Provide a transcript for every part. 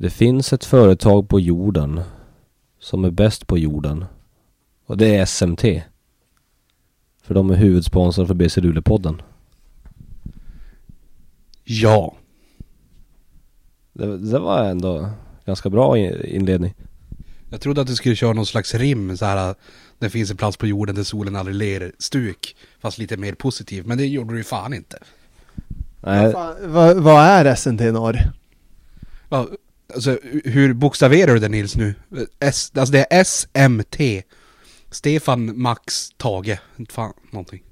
Det finns ett företag på jorden som är bäst på jorden. Och det är SMT. För de är huvudsponsor för BC Luleå-podden. Ja. Det, det var ändå ganska bra inledning. Jag trodde att du skulle köra någon slags rim så här. Det finns en plats på jorden där solen aldrig ler. Stuk. Fast lite mer positiv. Men det gjorde du ju fan inte. Nej, Vad, fan- vad, vad är SNT Norr? Alltså, hur bokstaverar du det Nils nu? S, alltså det är SMT. Stefan Max Tage. Inte Fan, någonting.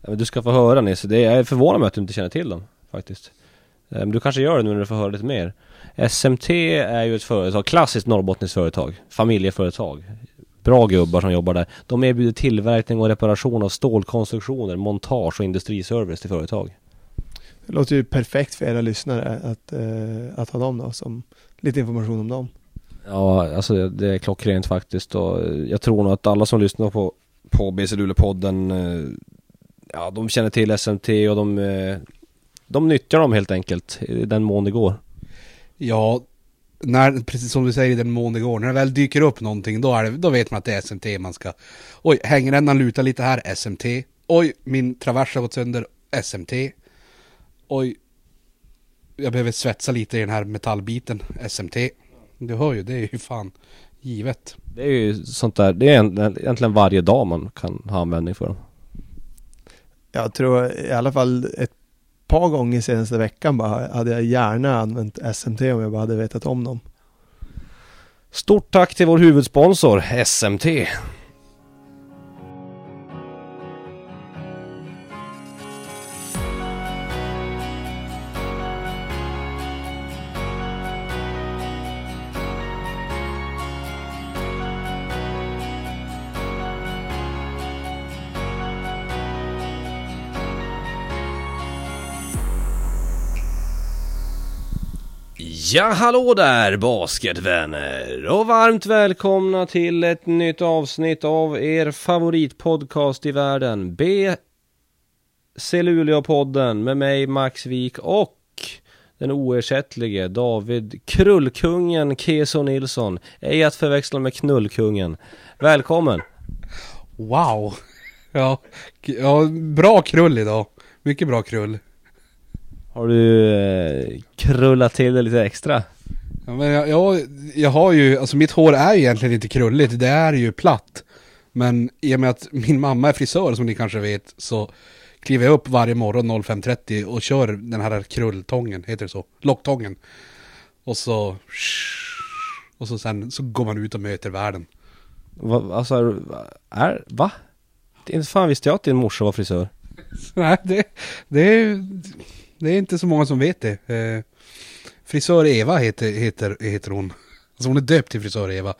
Ja, men du ska få höra Nils. det är förvånar mig att du inte känner till dem faktiskt. Men du kanske gör det nu när du får höra lite mer. SMT är ju ett företag, klassiskt norrbottniskt företag, familjeföretag. Bra gubbar som jobbar där. De erbjuder tillverkning och reparation av stålkonstruktioner, montage och industriservice till företag. Det låter ju perfekt för era lyssnare att, eh, att ha dem då, som lite information om dem. Ja, alltså det är klockrent faktiskt och jag tror nog att alla som lyssnar på, på BC Luleå-podden eh, Ja, de känner till SMT och de, eh, de nyttjar dem helt enkelt i den mån det går. Ja, när, precis som du säger i den mån det går. När det väl dyker upp någonting då, är det, då vet man att det är SMT man ska... Oj, hängrännan lutar lite här, SMT. Oj, min travers har gått sönder, SMT. Oj, jag behöver svetsa lite i den här metallbiten, SMT. Du hör ju, det är ju fan givet. Det är ju sånt där, det är egentligen- varje dag man kan ha användning för dem. Jag tror i alla fall ett par gånger senaste veckan bara hade jag gärna använt SMT om jag bara hade vetat om dem. Stort tack till vår huvudsponsor SMT. Ja, hallå där basketvänner! Och varmt välkomna till ett nytt avsnitt av er favoritpodcast i världen. BC Luleå-podden med mig Max Wik och den oersättlige David Krullkungen Keso Nilsson. Ej att förväxla med Knullkungen. Välkommen! Wow! Ja, ja bra krull idag. Mycket bra krull. Har du eh, krullat till det lite extra? Ja, men jag, jag, jag har ju, alltså mitt hår är ju egentligen inte krulligt, det är ju platt. Men i och med att min mamma är frisör som ni kanske vet så kliver jag upp varje morgon 05.30 och kör den här krulltången, heter det så? Locktången. Och så... Och så sen så går man ut och möter världen. Va, alltså, är, är, va? Inte fan visste jag att din morsa var frisör. Nej, det, det, är, det är inte så många som vet det. Eh, frisör Eva heter, heter, heter hon. Alltså hon är döpt till frisör Eva.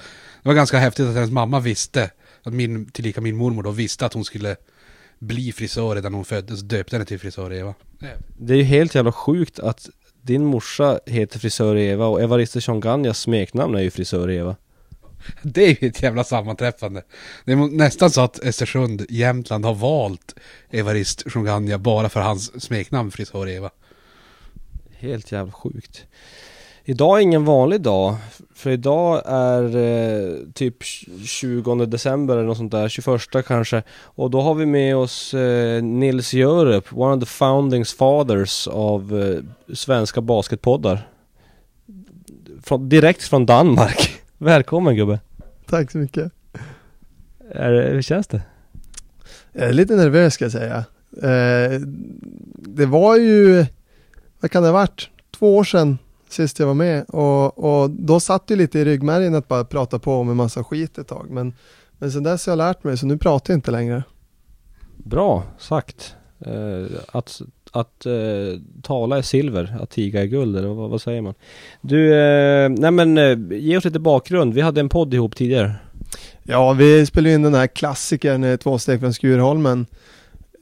Det var ganska häftigt att hennes mamma visste, att min, tillika min mormor då visste att hon skulle bli frisör redan när hon föddes, döpte henne till frisör Eva. Det är ju helt jävla sjukt att din morsa heter frisör Eva och Evaristo Chonganjas smeknamn är ju frisör Eva. Det är ju ett jävla sammanträffande. Det är nästan så att Östersund, Jämtland har valt Evarist Shunganya bara för hans smeknamn frisör Eva. Helt jävla sjukt. Idag är ingen vanlig dag. För idag är eh, typ 20 december eller något sånt där, 21 kanske. Och då har vi med oss eh, Nils Jörup, one of the founding fathers av eh, svenska basketpoddar. Från, direkt från Danmark. Välkommen gubbe. Tack så mycket. Är, hur känns det? Jag är lite nervös ska jag säga. Eh, det var ju, vad kan det ha varit, två år sedan sist jag var med och, och då satt det lite i ryggmärgen att bara prata på om en massa skit ett tag. Men, men sen dess har jag lärt mig så nu pratar jag inte längre. Bra sagt. Eh, att att eh, tala är silver, att tiga är guld eller vad, vad säger man? Du, eh, nej men eh, ge oss lite bakgrund. Vi hade en podd ihop tidigare. Ja, vi spelade in den här klassikern eh, Två steg från Skurholmen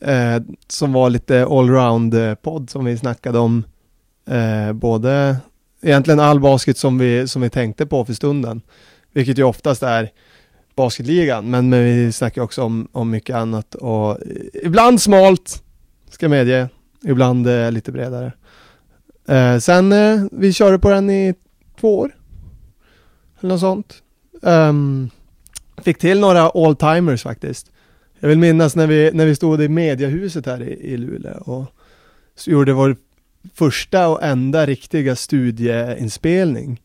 eh, som var lite allround-podd eh, som vi snackade om eh, både egentligen all basket som vi, som vi tänkte på för stunden, vilket ju oftast är basketligan, men, men vi snackar också om, om mycket annat och eh, ibland smalt, ska jag medge, ibland eh, lite bredare. Eh, sen eh, vi körde på den i två år. Eller något sånt. Um, fick till några all-timers faktiskt. Jag vill minnas när vi, när vi stod i mediahuset här i, i Luleå och så gjorde vår första och enda riktiga studieinspelning.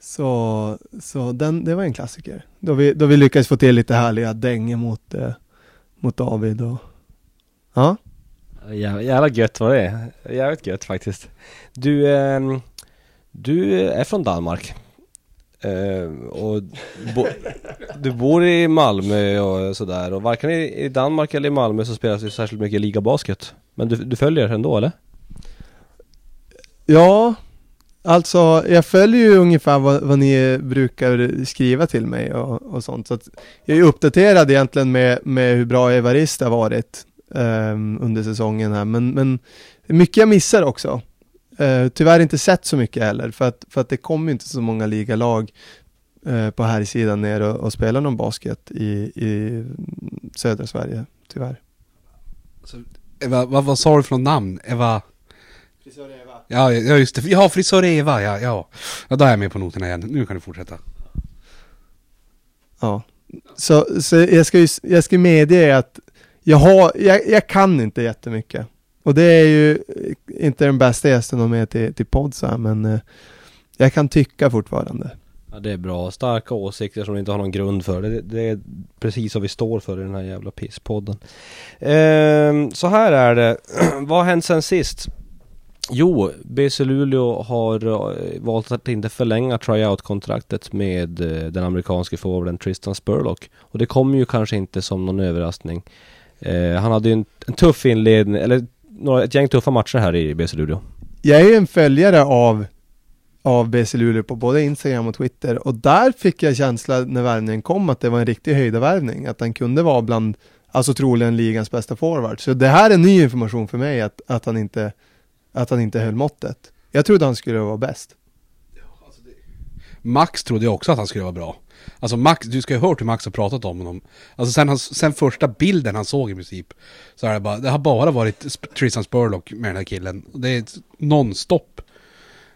Så, så den, det var en klassiker. Då vi, då vi lyckades få till lite härliga dänger mot, eh, mot David och ja. Jävla, jävla gött vad det är. Jävligt gött faktiskt. Du, eh, du är från Danmark. Eh, och bo, du bor i Malmö och sådär och varken i, i Danmark eller i Malmö så spelas det särskilt mycket ligabasket. Men du, du följer ändå eller? Ja, alltså jag följer ju ungefär vad, vad ni brukar skriva till mig och, och sånt. Så att jag är uppdaterad egentligen med, med hur bra Evarist har varit um, under säsongen här. Men, men mycket jag missar också. Uh, tyvärr inte sett så mycket heller, för att, för att det kommer inte så många ligalag uh, på här sidan ner och, och spelar någon basket i, i södra Sverige, tyvärr. Så, Eva, vad, vad sa du för något namn? Eva? Frisör Eva. Ja, ja just det. Ja, frisör Eva, ja, ja. Ja, då är jag med på noterna igen. Nu kan du fortsätta. Ja, så, så jag ska ju jag ska medge att jag, har, jag, jag kan inte jättemycket. Och det är ju eh, inte den bästa gästen att ha med till, till podd så här, men eh, jag kan tycka fortfarande. Ja det är bra, starka åsikter som du inte har någon grund för det. Det är precis vad vi står för i den här jävla pisspodden. Ehm, så här är det, vad har hänt sen sist? Jo, BC Luleå har eh, valt att inte förlänga tryout-kontraktet med eh, den amerikanske forwarden Tristan Spurlock. Och det kommer ju kanske inte som någon överraskning. Eh, han hade ju en, en tuff inledning, eller några, ett gäng tuffa matcher här i BC Luleå. Jag är ju en följare av, av BC Luleå på både Instagram och Twitter och där fick jag känsla när värvningen kom att det var en riktig höjdarvärvning, att han kunde vara bland, alltså troligen ligans bästa forward. Så det här är ny information för mig att, att han inte, att han inte höll måttet. Jag trodde han skulle vara bäst. Max trodde jag också att han skulle vara bra. Alltså Max, du ska ju ha hört hur Max har pratat om honom. Alltså sen, han, sen första bilden han såg i princip. Så är det bara, det har bara varit Tristan Spurlock med den här killen. Det är nonstop.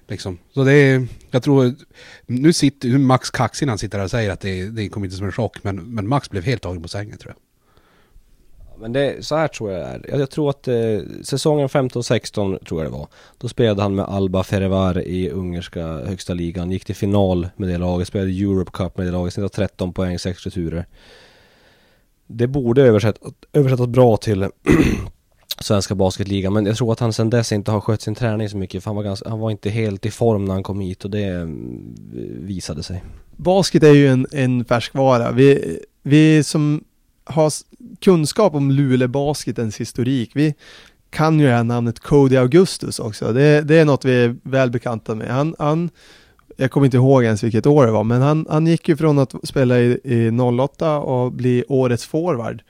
Liksom. Så det är, jag tror, nu sitter, nu Max kaxig när han sitter där och säger att det, det kommer inte som en chock. Men, men Max blev helt tagen på sängen tror jag. Men det, så här tror jag det är. Jag, jag tror att eh, säsongen 15-16 tror jag det var. Då spelade han med Alba Ferevar i ungerska högsta ligan. Gick till final med det laget. Spelade Europe Cup med det laget. Snittade 13 poäng, 6 returer. Det borde översättas, översättas bra till svenska basketligan. Men jag tror att han sedan dess inte har skött sin träning så mycket. För han var, ganska, han var inte helt i form när han kom hit och det mm, visade sig. Basket är ju en, en färskvara. Vi, vi som har kunskap om Luleå Basketens historik, vi kan ju det här namnet Cody Augustus också. Det, det är något vi är väl bekanta med. Han, han, jag kommer inte ihåg ens vilket år det var, men han, han gick ju från att spela i, i 08 och bli årets forward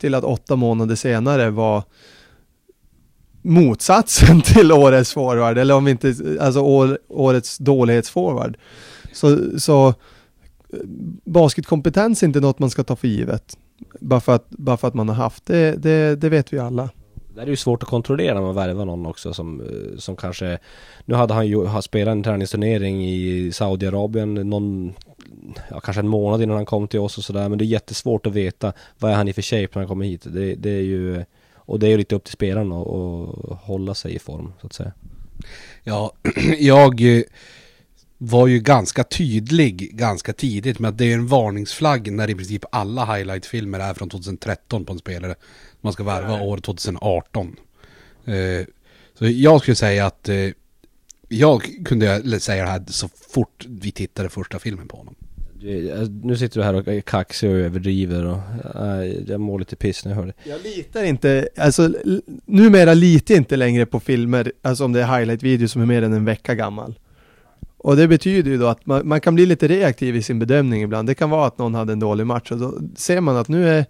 till att åtta månader senare var motsatsen till årets forward, eller om vi inte, alltså år, årets dålighetsforward. Så, så eh, basketkompetens är inte något man ska ta för givet. Bara för att, bara för att man har haft det, det, det vet vi alla. Det är ju svårt att kontrollera när man värvar någon också som, eh, som kanske Nu hade han ju har spelat en träningsturnering i Saudiarabien någon Ja kanske en månad innan han kom till oss och sådär men det är jättesvårt att veta Vad är han i för shape när han kommer hit? Det, det är ju Och det är ju lite upp till spelaren att, att hålla sig i form så att säga Ja, jag eh, var ju ganska tydlig ganska tidigt med att det är en varningsflagg när i princip alla highlight-filmer är från 2013 på en spelare. Man ska värva år 2018. Eh, så jag skulle säga att eh, jag kunde säga det här så fort vi tittade första filmen på honom. Du- Nu sitter du här och är kaxig och överdriver och Jag mår lite piss när jag hör det Jag litar inte, alltså numera litar jag inte längre på filmer, alltså om det är highlight-video som är mer än en vecka gammal. Och det betyder ju då att man, man kan bli lite reaktiv i sin bedömning ibland. Det kan vara att någon hade en dålig match och då ser man att nu är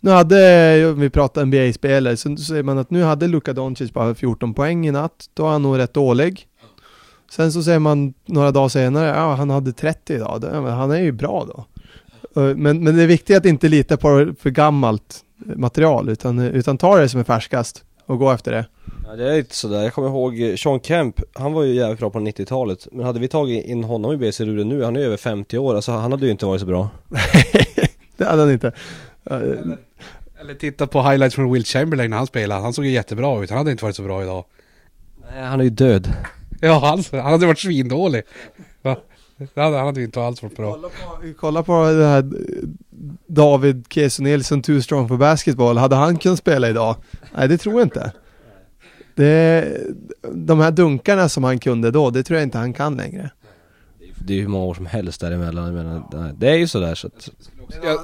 nu hade, om vi pratar NBA-spelare, så ser man att nu hade Luka Doncic bara 14 poäng i natt. Då är han nog rätt dålig. Sen så ser man några dagar senare, ja han hade 30 idag. Han är ju bra då. Eh, men, men det är viktigt att inte lita på för gammalt material utan, utan ta det som är färskast och gå efter det. Ja, det är lite sådär, jag kommer ihåg eh, Sean Kemp, han var ju jävligt bra på 90-talet Men hade vi tagit in honom i BC Luleå nu, han är över 50 år, alltså han hade ju inte varit så bra det hade han inte. Eh, Eller titta på highlights från Will Chamberlain när han spelade. Han såg ju jättebra ut. Han hade inte varit så bra idag. Nej, han är ju död Ja, han, han hade varit svindålig. Det hade, han hade inte alls varit bra. Kolla på, kolla på det här David Keso Nilsson, too strong for basketball. Hade han kunnat spela idag? Nej, det tror jag inte. Det, de här dunkarna som han kunde då, det tror jag inte han kan längre. Det är ju hur många år som helst däremellan, menar, det är ju sådär så att Jag,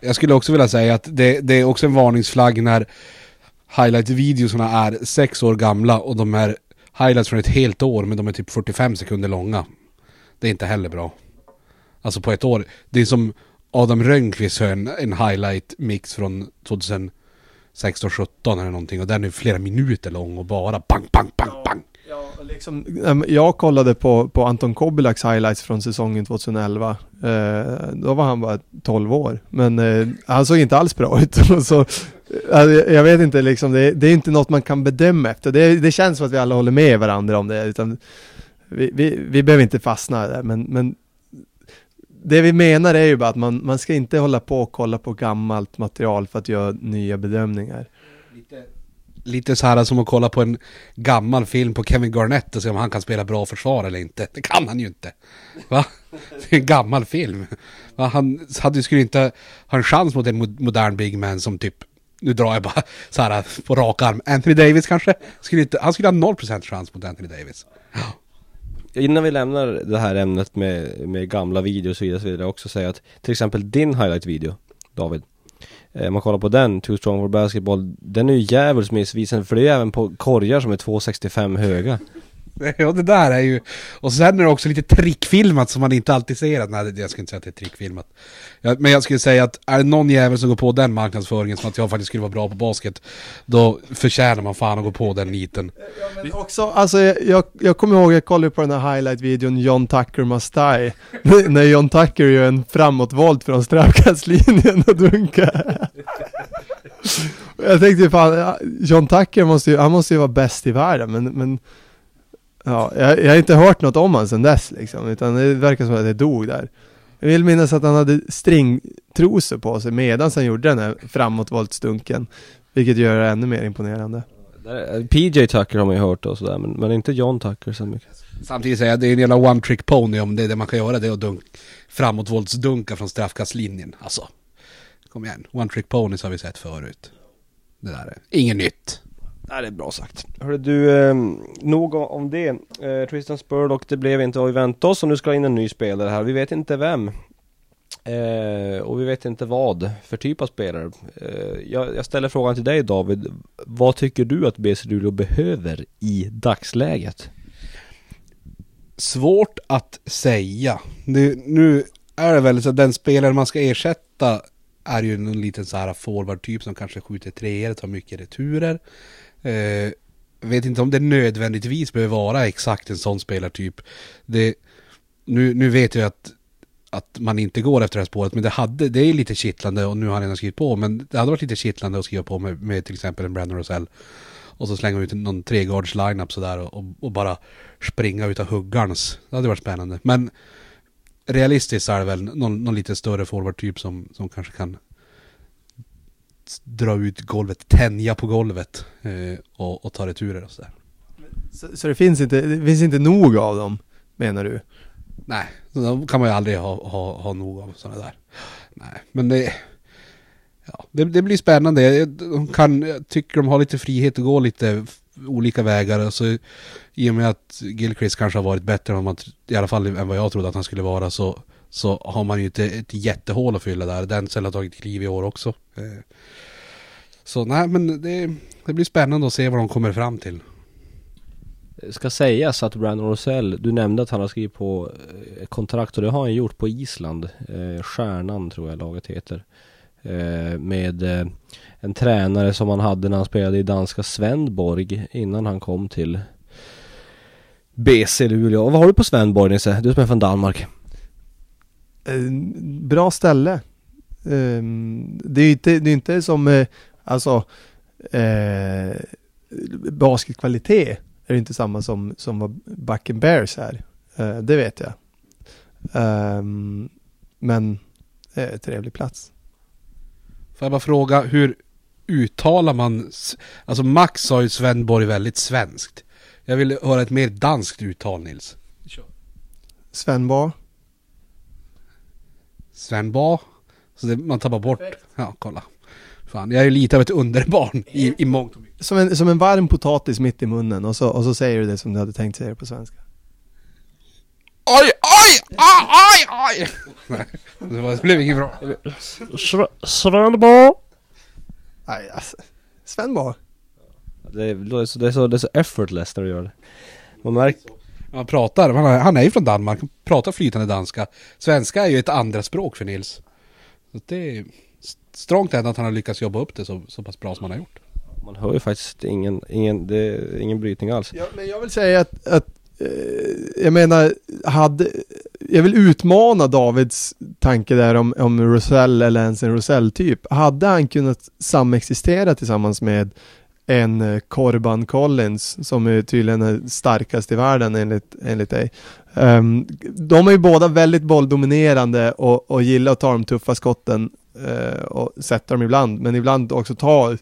jag skulle också vilja säga att det, det är också en varningsflagg när highlight-videorna är sex år gamla och de är highlights från ett helt år men de är typ 45 sekunder långa. Det är inte heller bra. Alltså på ett år. Det är som Adam Rönnqvist har en, en highlight-mix från 2016, 17 eller någonting och den är flera minuter lång och bara bang, bang, bang, bang. Ja, liksom, ehm, jag kollade på, på Anton Kobilaks highlights från säsongen 2011. Eh, då var han bara 12 år. Men eh, han såg inte alls bra ut. så, eh, jag vet inte, liksom, det, det är inte något man kan bedöma efter. Det, det känns som att vi alla håller med varandra om det. Utan vi, vi, vi behöver inte fastna där. Men, men det vi menar är ju bara att man, man ska inte hålla på och kolla på gammalt material för att göra nya bedömningar. Lite, lite så här som att kolla på en gammal film på Kevin Garnett och se om han kan spela bra försvar eller inte. Det kan han ju inte. Va? Det är en gammal film. Va? Han hade, skulle inte ha en chans mot en modern big man som typ nu drar jag bara så här på rak arm. Anthony Davis kanske? Skulle inte, han skulle ha 0% chans mot Anthony Davis. Innan vi lämnar det här ämnet med, med gamla videos och så vidare så vill jag också säga att till exempel din highlight-video, David eh, Om Man kollar på den, Too Strong for Basketball Den är ju djävulskt missvisande för det är även på korgar som är 2,65 höga. Ja det där är ju... Och sen är det också lite trickfilmat som man inte alltid ser att... Nej jag skulle inte säga att det är trickfilmat. Men jag skulle säga att är det någon jävel som går på den marknadsföringen som att jag faktiskt skulle vara bra på basket Då förtjänar man fan att gå på den niten. Ja Men också, alltså jag, jag, kommer ihåg, jag kollade på den här highlight-videon John Tucker Must Die När John Tucker gör en framåtvolt från straffkastlinjen och dunkar Jag tänkte fan, John Tucker måste ju, han måste ju vara bäst i världen men, men Ja, jag, jag har inte hört något om honom sedan dess liksom, utan det verkar som att det dog där Jag vill minnas att han hade stringtrosor på sig medan han gjorde den här framåtvoltsdunken Vilket gör det ännu mer imponerande PJ Tucker har man ju hört och sådär men, men inte John Tucker så mycket Samtidigt säger jag det är en jävla one trick pony om det är det man kan göra det är att dunk, framåtvoltsdunka från straffkastlinjen. Alltså, kom igen. One trick ponies har vi sett förut. Det där är inget nytt. Nej det är bra sagt. Hörru du, eh, nog om- om det. Eh, Tristan Spurlock, det blev inte vad vi väntade oss och nu ska in en ny spelare här, vi vet inte vem. Eh, Och vi vet inte vad för typ av spelare. Eh, jag, jag ställer frågan till dig David. Vad tycker du att BC Luleå behöver i dagsläget? Svårt att säga. Det, nu är det väl så att den spelare man ska ersätta är ju någon liten så här forward-typ som kanske skjuter treor, tar mycket returer. Eh, vet inte om det nödvändigtvis behöver vara exakt en sån spelartyp. Det, nu, nu vet jag att, att man inte går efter det här spåret, men det, hade, det är lite kittlande och nu har han redan skrivit på, men det hade varit lite kittlande att skriva på med, med till exempel en Brandon Rosell. Och så slänga ut någon treguards lineup sådär och, och, och bara springa utav huggarns. Det hade varit spännande. Men realistiskt så är det väl någon, någon lite större forward-typ som, som kanske kan dra ut golvet, tänja på golvet eh, och, och ta returer och sådär. Så, så det, finns inte, det finns inte nog av dem, menar du? Nej, då kan man ju aldrig ha, ha, ha nog av sådana där. Nej, men det, ja, det, det blir spännande. De kan, jag tycker de har lite frihet att gå lite olika vägar. Alltså, I och med att Gilchrist kanske har varit bättre än, man, i alla fall än vad jag trodde att han skulle vara så, så har man ju inte ett jättehål att fylla där. Denzel har tagit kliv i år också. Eh, så nej, men det, det blir spännande att se vad de kommer fram till. Ska sägas att Brandon Rosell, du nämnde att han har skrivit på eh, kontrakt och det har han gjort på Island. Eh, Stjärnan tror jag laget heter. Eh, med eh, en tränare som han hade när han spelade i danska Svendborg innan han kom till BC Luleå. Och vad har du på Svendborg Nisse? Du som är från Danmark. Eh, bra ställe. Eh, det är inte, det är inte som, eh, alltså, eh, basketkvalitet är inte samma som, som vad Backen Bears är. Eh, det vet jag. Ehm, men det är en trevlig plats. Får jag bara fråga, hur uttalar man... Alltså Max sa ju Svenborg väldigt svenskt. Jag vill höra ett mer danskt uttal Nils. Svenbar. Svenba. Så det, man tappar bort. Ja, kolla. Fan, jag är ju lite av ett underbarn i, i mångt och mycket. Som en, som en varm potatis mitt i munnen och så, och så säger du det som du hade tänkt säga det på svenska. Oj, oj, aj, aj, aj! Nej, det, blev inget bra. Svanbo! Nej, alltså. Svenbar. Det är, det, är så, det, är så, det är så effortless när du gör det. Man märker... Han pratar, han är, han är ju från Danmark, han pratar flytande danska. Svenska är ju ett andra språk för Nils. Så det är strångt ändå att han har lyckats jobba upp det så, så pass bra som han har gjort. Man hör ju faktiskt ingen, ingen, det är ingen brytning alls. Ja, men jag vill säga att, att Eh, jag menar, hade, jag vill utmana Davids tanke där om, om Rosell eller ens en Rosell-typ. Hade han kunnat samexistera tillsammans med en eh, Corban Collins som är tydligen är starkast i världen enligt, enligt dig. Um, de är ju båda väldigt bolldominerande och, och gillar att ta de tuffa skotten uh, och sätta dem ibland, men ibland också ta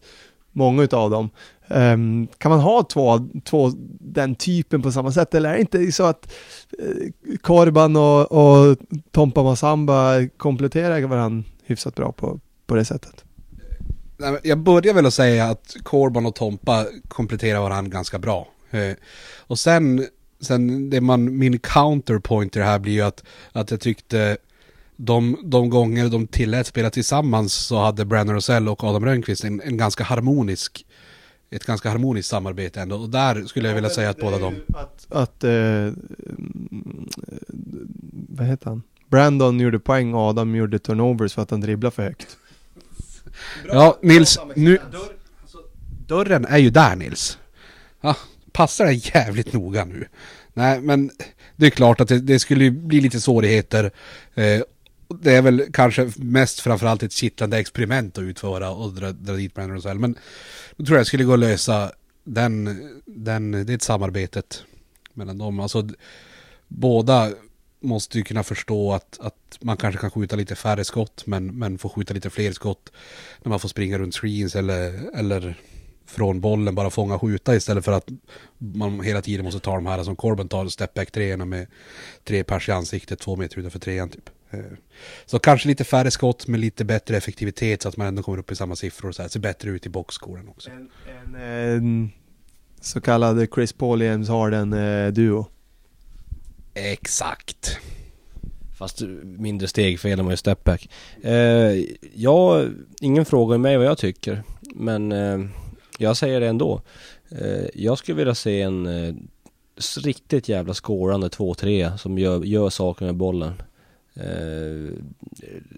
många utav dem. Um, kan man ha två, två den typen på samma sätt eller är det inte så att uh, Korban och, och Tompa Masamba kompletterar varandra hyfsat bra på, på det sättet? Jag börjar väl att säga att Corban och Tompa kompletterar varandra ganska bra. Uh, Och sen, sen det man, min counterpoint i det här blir ju att, att jag tyckte de, de gånger de tillät spela tillsammans så hade Brandon Rosell och Adam Rönnqvist en, en ganska harmonisk ett ganska harmoniskt samarbete ändå. Och där skulle jag vilja säga att båda de... Att, att eh, vad heter han? Brandon gjorde poäng och Adam gjorde turnovers för att han dribblade för högt. Ja, Nils, nu... Dörren är ju där Nils. Ja, passar dig jävligt noga nu. Nej, men det är klart att det, det skulle ju bli lite svårigheter. Eh, det är väl kanske mest framförallt ett kittlande experiment att utföra och dra, dra dit Brandon Rosell. Men då tror jag det skulle gå att lösa den, den, det samarbetet mellan dem. Alltså, båda måste ju kunna förstå att, att man kanske kan skjuta lite färre skott men, men får skjuta lite fler skott när man får springa runt screens eller, eller från bollen bara fånga och skjuta istället för att man hela tiden måste ta de här som Corbin tar Step Back treorna med tre pers i ansiktet två meter utanför trean typ. Eh, Så kanske lite färre skott med lite bättre effektivitet så att man ändå kommer upp i samma siffror och så här, ser bättre ut i boxscoren också. En, en, en så kallad Chris Paul James Harden eh, duo. Exakt. Fast mindre steg för man ju stepback. Eh, ja, ingen frågar mig vad jag tycker. Men eh, jag säger det ändå. Eh, jag skulle vilja se en eh, riktigt jävla skårande 2-3 som gör, gör saker med bollen. Eh,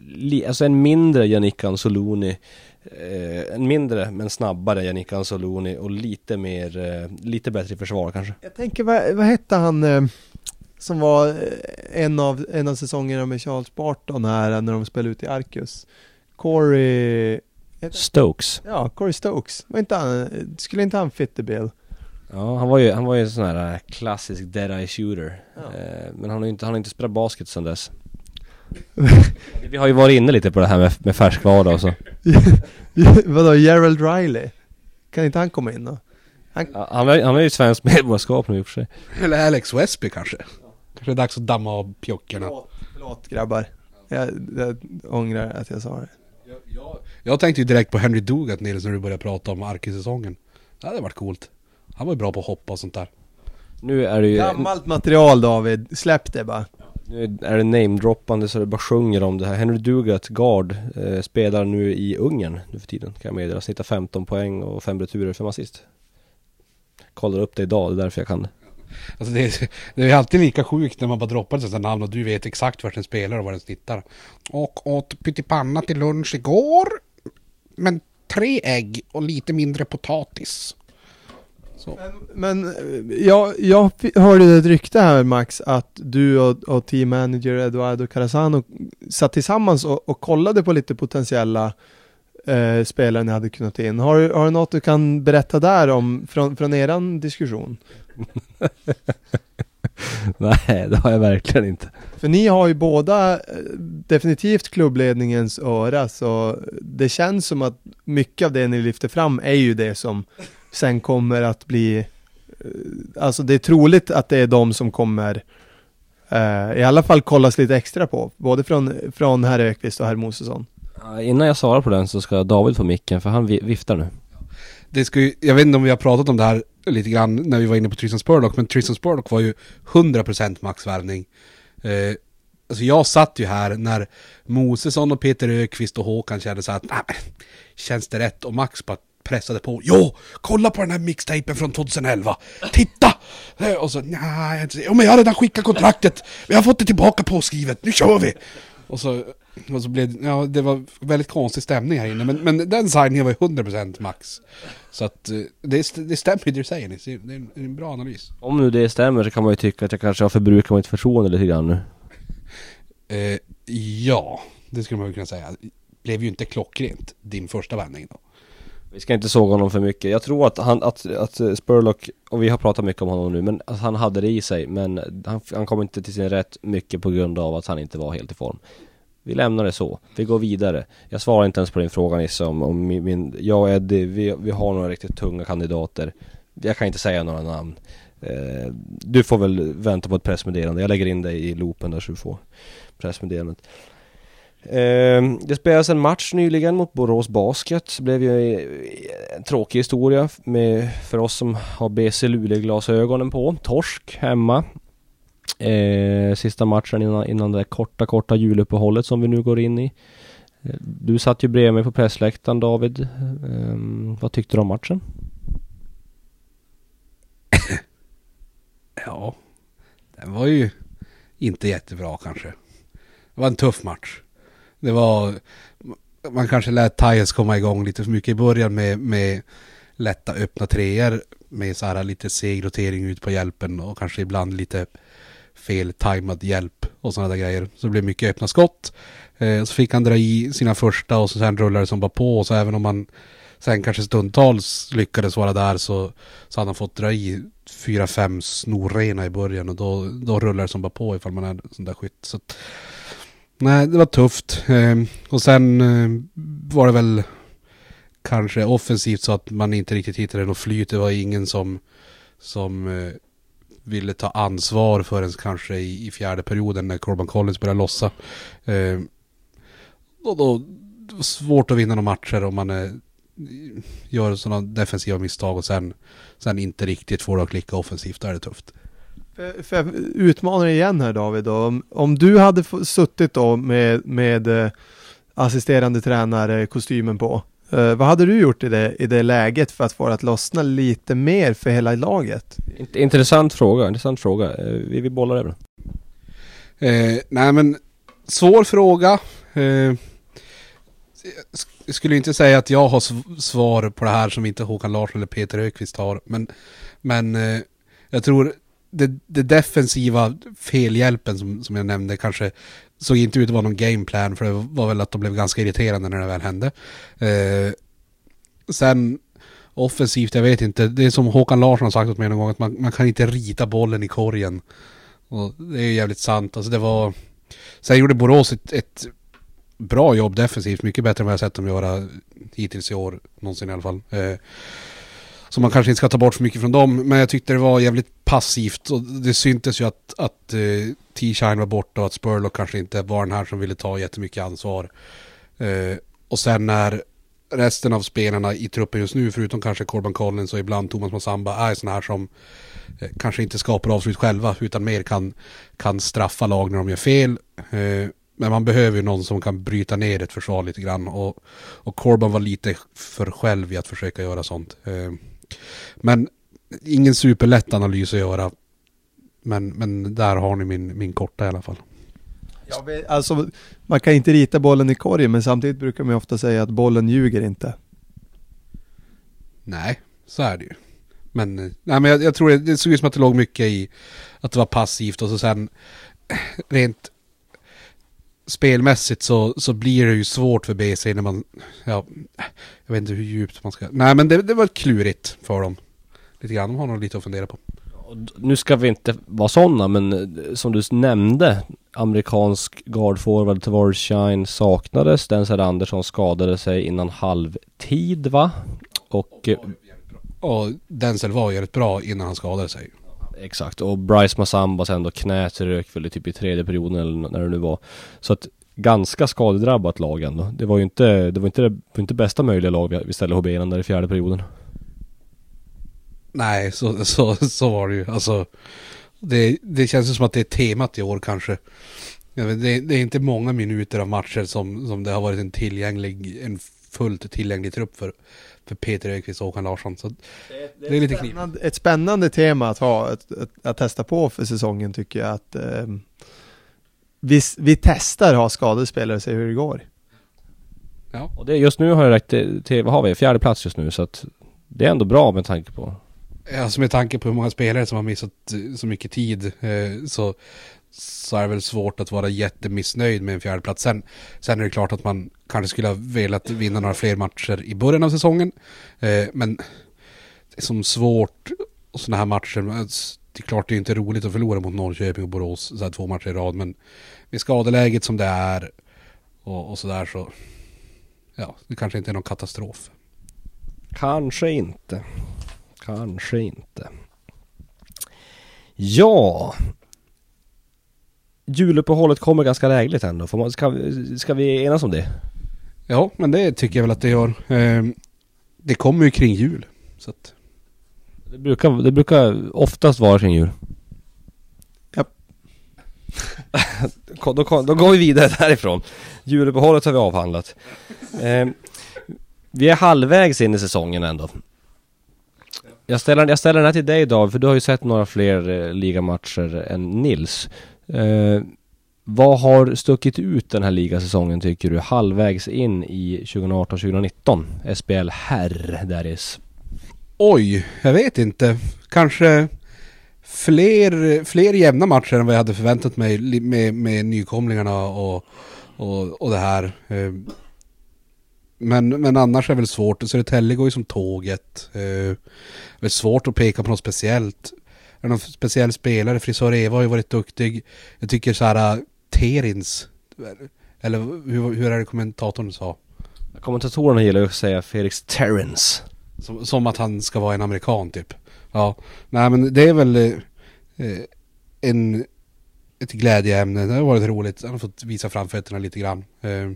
li, alltså en mindre Yannick Anzoloni. Eh, en mindre men snabbare Yannick Anzoloni och lite mer, eh, lite bättre i försvar kanske. Jag tänker, vad, vad hette han eh, som var eh, en av, en av säsongerna med Charles Barton här när de spelade ut i Arcus? Corey... Stokes. Ja, Corey Stokes. Var inte han, skulle inte han fit the bill? Ja, han var ju, han var ju en sån här klassisk dead-eye shooter. Ja. Eh, men han har ju inte, han har inte spelat basket sedan dess. Vi har ju varit inne lite på det här med, med färskvara och så. Vadå, Gerald Riley? Kan inte han komma in då? Ja, Han är, han är ju svenskt medborgarskap nu i och för sig. Eller Alex Westby kanske. Kanske är dags att damma av pjockerna. Förlåt, förlåt grabbar. Jag, jag ångrar att jag sa det. Jag, jag, jag tänkte ju direkt på Henry Dugat Nils när du började prata om Arki-säsongen. Det hade varit coolt. Han var ju bra på att hoppa och sånt där. Nu är det ju, Gammalt material David, släpp det bara nu är det namedroppande så det bara sjunger om det här. Henry Dugat, guard, eh, spelar nu i Ungern nu för tiden kan jag meddela. Snittar 15 poäng och 5 returer, 5 assist. Kollar upp det idag, det är därför jag kan det. Alltså det, är, det är alltid lika sjukt när man bara droppar ett sånt namn och du vet exakt vart den spelar och var den snittar. Och åt pyttipanna till lunch igår. Men tre ägg och lite mindre potatis. Så. Men eh, jag, jag hörde ett rykte här Max att du och, och team manager Eduardo Carasano satt tillsammans och, och kollade på lite potentiella eh, spelare ni hade kunnat in. Har, har du något du kan berätta där om från, från eran diskussion? Nej, det har jag verkligen inte. För ni har ju båda eh, definitivt klubbledningens öra så det känns som att mycket av det ni lyfter fram är ju det som sen kommer att bli eh, Alltså det är troligt att det är de som kommer eh, i alla fall kollas lite extra på, både från, från herr Ökvist och herr Mosesson. Innan jag svarar på den så ska David få micken för han vi- viftar nu. Det ska ju, jag vet inte om vi har pratat om det här lite grann när vi var inne på Tristan Spurlock, men Tristan Spurlock var ju 100% maxvärvning. Eh, alltså jag satt ju här när Mosesson och Peter Ökvist och Håkan kände så att "Nej, känns det rätt? Och Max bara pressade på. Jo, kolla på den här mixtapen från 2011. Titta! Eh, Och så, nej, jo, men jag har redan skickat kontraktet. Vi har fått det tillbaka påskrivet. Nu kör vi! Och så, och så blev det, ja, det var väldigt konstig stämning här inne. Men, men den signingen var ju 100% max. Så att eh, det, det stämmer det du säger Nils. Det är en, en bra analys. Om nu det stämmer så kan man ju tycka att jag kanske har förbrukat mitt förtroende lite grann nu. Eh, ja, det skulle man ju kunna säga. Blev ju inte klockrent din första vändning då. Vi ska inte såga honom för mycket. Jag tror att han, att, att Spurlock, och vi har pratat mycket om honom nu, men att han hade det i sig. Men han, han kom inte till sin rätt mycket på grund av att han inte var helt i form. Vi lämnar det så. Vi går vidare. Jag svarar inte ens på din fråga Nisse om, om min, min, jag och Eddie, vi, vi har några riktigt tunga kandidater. Jag kan inte säga några namn. Eh, du får väl vänta på ett pressmeddelande. Jag lägger in dig i loopen där så du får pressmeddelandet. Eh, det spelades en match nyligen mot Borås Basket. Det blev ju eh, en tråkig historia med, för oss som har BC Luleå-glasögonen på. Torsk hemma. Eh, sista matchen innan, innan det där korta, korta juluppehållet som vi nu går in i. Eh, du satt ju bredvid mig på pressläktaren David. Eh, vad tyckte du om matchen? Ja, den var ju inte jättebra kanske. Det var en tuff match. Det var, man kanske lät Tyres komma igång lite för mycket i början med, med lätta öppna treor med så här lite seg rotering ut på hjälpen och kanske ibland lite fel tajmad hjälp och sådana där grejer. Så det blev mycket öppna skott. Eh, så fick han dra i sina första och så sen rullade det som bara på. Så även om man sen kanske stundtals lyckades vara där så, så hade han fått dra i fyra, fem snorrena i början och då, då rullar det som bara på ifall man är sån där skytt. Så att, nej, det var tufft. Ehm, och sen eh, var det väl kanske offensivt så att man inte riktigt hittade något flyt. Det var ingen som, som eh, ville ta ansvar förrän kanske i, i fjärde perioden när Corban Collins började lossa. Ehm, och då det var svårt att vinna några matcher om man eh, gör sådana defensiva misstag och sen, sen inte riktigt får det att klicka offensivt. Då är det tufft. För, jag utmanar dig igen här David då. Om, om du hade suttit då med, med eh, assisterande tränare kostymen på. Eh, vad hade du gjort i det, i det läget för att få det att lossna lite mer för hela laget? Int- Intressant fråga, intressant fråga. Eh, Vi, vi bollar över. Eh, nej men, svår fråga. Eh, jag sk- jag skulle inte säga att jag har sv- svar på det här som inte Håkan Larsson eller Peter Ökvist har. Men, men eh, jag tror det, det defensiva felhjälpen som, som jag nämnde kanske såg inte ut att vara någon gameplan för det var väl att de blev ganska irriterande när det väl hände. Eh, sen offensivt, jag vet inte. Det är som Håkan Larsson har sagt åt mig någon gång att man, man kan inte rita bollen i korgen. Och det är ju jävligt sant. Alltså det var... Sen gjorde Borås ett, ett bra jobb defensivt. Mycket bättre än vad jag sett dem göra hittills i år. Någonsin i alla fall. Eh, så man kanske inte ska ta bort för mycket från dem. Men jag tyckte det var jävligt passivt. Och det syntes ju att, att eh, uh, T-Shine var borta och att Spurlock kanske inte var den här som ville ta jättemycket ansvar. Uh, och sen när resten av spelarna i truppen just nu, förutom kanske Corban Collins och ibland Thomas Massamba, är sådana här som eh, kanske inte skapar avslut själva utan mer kan, kan straffa lag när de gör fel. Men man behöver ju någon som kan bryta ner ett försvar lite grann och, och Corban var lite för själv i att försöka göra sånt. Men ingen superlätt analys att göra. Men, men där har ni min, min korta i alla fall. Jag vet, alltså, man kan inte rita bollen i korgen men samtidigt brukar man ofta säga att bollen ljuger inte. Nej, så är det ju. Men, nej, men jag, jag tror det, det såg ut som att det låg mycket i att det var passivt och så sen rent spelmässigt så, så blir det ju svårt för BC när man, ja, jag vet inte hur djupt man ska, nej men det, det var klurigt för dem. Lite grann, de har nog lite att fundera på. Nu ska vi inte vara sådana men eh, som du nämnde Amerikansk guardforward Shine saknades Denzel Andersson skadade sig innan halvtid va? Och eh, Och Denzel var ju rätt bra innan han skadade sig. Exakt och Bryce Massamba sen då knät rök väl typ i tredje perioden eller när det nu var Så att ganska skadedrabbat lag ändå Det var ju inte, det var inte, det var inte bästa möjliga lag vi- ställde HB innan där i fjärde perioden Nej, så, så, så var det ju. Alltså, det, det känns ju som att det är temat i år kanske. Jag vet, det, det är inte många minuter av matcher som, som det har varit en tillgänglig, en fullt tillgänglig trupp för, för Peter Öqvist och Håkan Larsson. Så det är lite knivigt. Spännande, ett spännande tema att ha, att, att, att testa på för säsongen tycker jag att eh, vi, vi testar ha skadespelare och ser hur det går. Ja. Och det, just nu har jag räckt till, till, vad har vi? Fjärde plats just nu så att Det är ändå bra med tanke på Alltså med tanke på hur många spelare som har missat så mycket tid eh, så, så är det väl svårt att vara jättemissnöjd med en fjärdeplats. Sen, sen är det klart att man kanske skulle ha velat vinna några fler matcher i början av säsongen. Eh, men det är som svårt och sådana här matcher. Det är klart det är inte roligt att förlora mot Norrköping och Borås så här två matcher i rad. Men med skadeläget som det är och, och sådär så ja, det kanske inte är någon katastrof. Kanske inte Kanske inte Ja Juluppehållet kommer ganska lägligt ändå. Får man, ska, vi- ska vi enas om det? Ja, men det tycker jag väl att det gör. Eh, det kommer ju kring jul. Så att, Det brukar, det brukar oftast vara kring jul. Ko- då, ko- då går vi vidare därifrån. Juluppehållet har vi avhandlat. Eh, vi är halvvägs in i säsongen ändå. Jag ställer, jag ställer den här till dig David, för du har ju sett några fler eh, ligamatcher än Nils. Eh, vad har stuckit ut den här ligasäsongen tycker du? Halvvägs in i 2018-2019? SBL herr, där is. oj, jag vet inte. Kanske fler, fler jämna matcher än vad jag hade förväntat mig med, med nykomlingarna och, och, och det här. Eh, men, men annars är det väl svårt. Södertälje går ju som tåget. Eh, det är svårt att peka på något speciellt. Det någon speciell spelare? Frisör Eva har ju varit duktig. Jag tycker så här äh, Terins. Eller hur, hur är det kommentatorn sa? Kommentatorerna gillar ju att säga Felix Terrence. Som, som att han ska vara en amerikan typ. Ja, nej men det är väl eh, en, ett glädjeämne. Det har varit roligt. Han har fått visa framfötterna lite grann. Eh,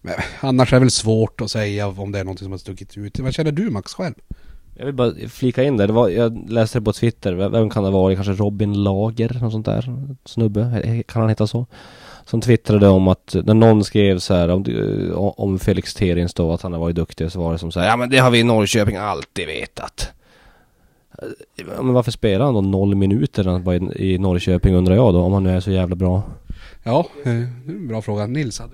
men annars är det väl svårt att säga om det är något som har stuckit ut. Vad känner du Max själv? Jag vill bara flika in det, det var, jag läste det på Twitter, vem kan det vara? Kanske Robin Lager, något sånt där? Snubbe, kan han heta så? Som twittrade om att, när någon skrev så här om, eh, om Felix Terins då, att han har varit duktig, så var det som så här, ja men det har vi i Norrköping alltid vetat. Eh, men varför spelar han då noll minuter när han var i, Norrköping undrar jag då, om han nu är så jävla bra? Ja, eh, det är en bra fråga. Nils hade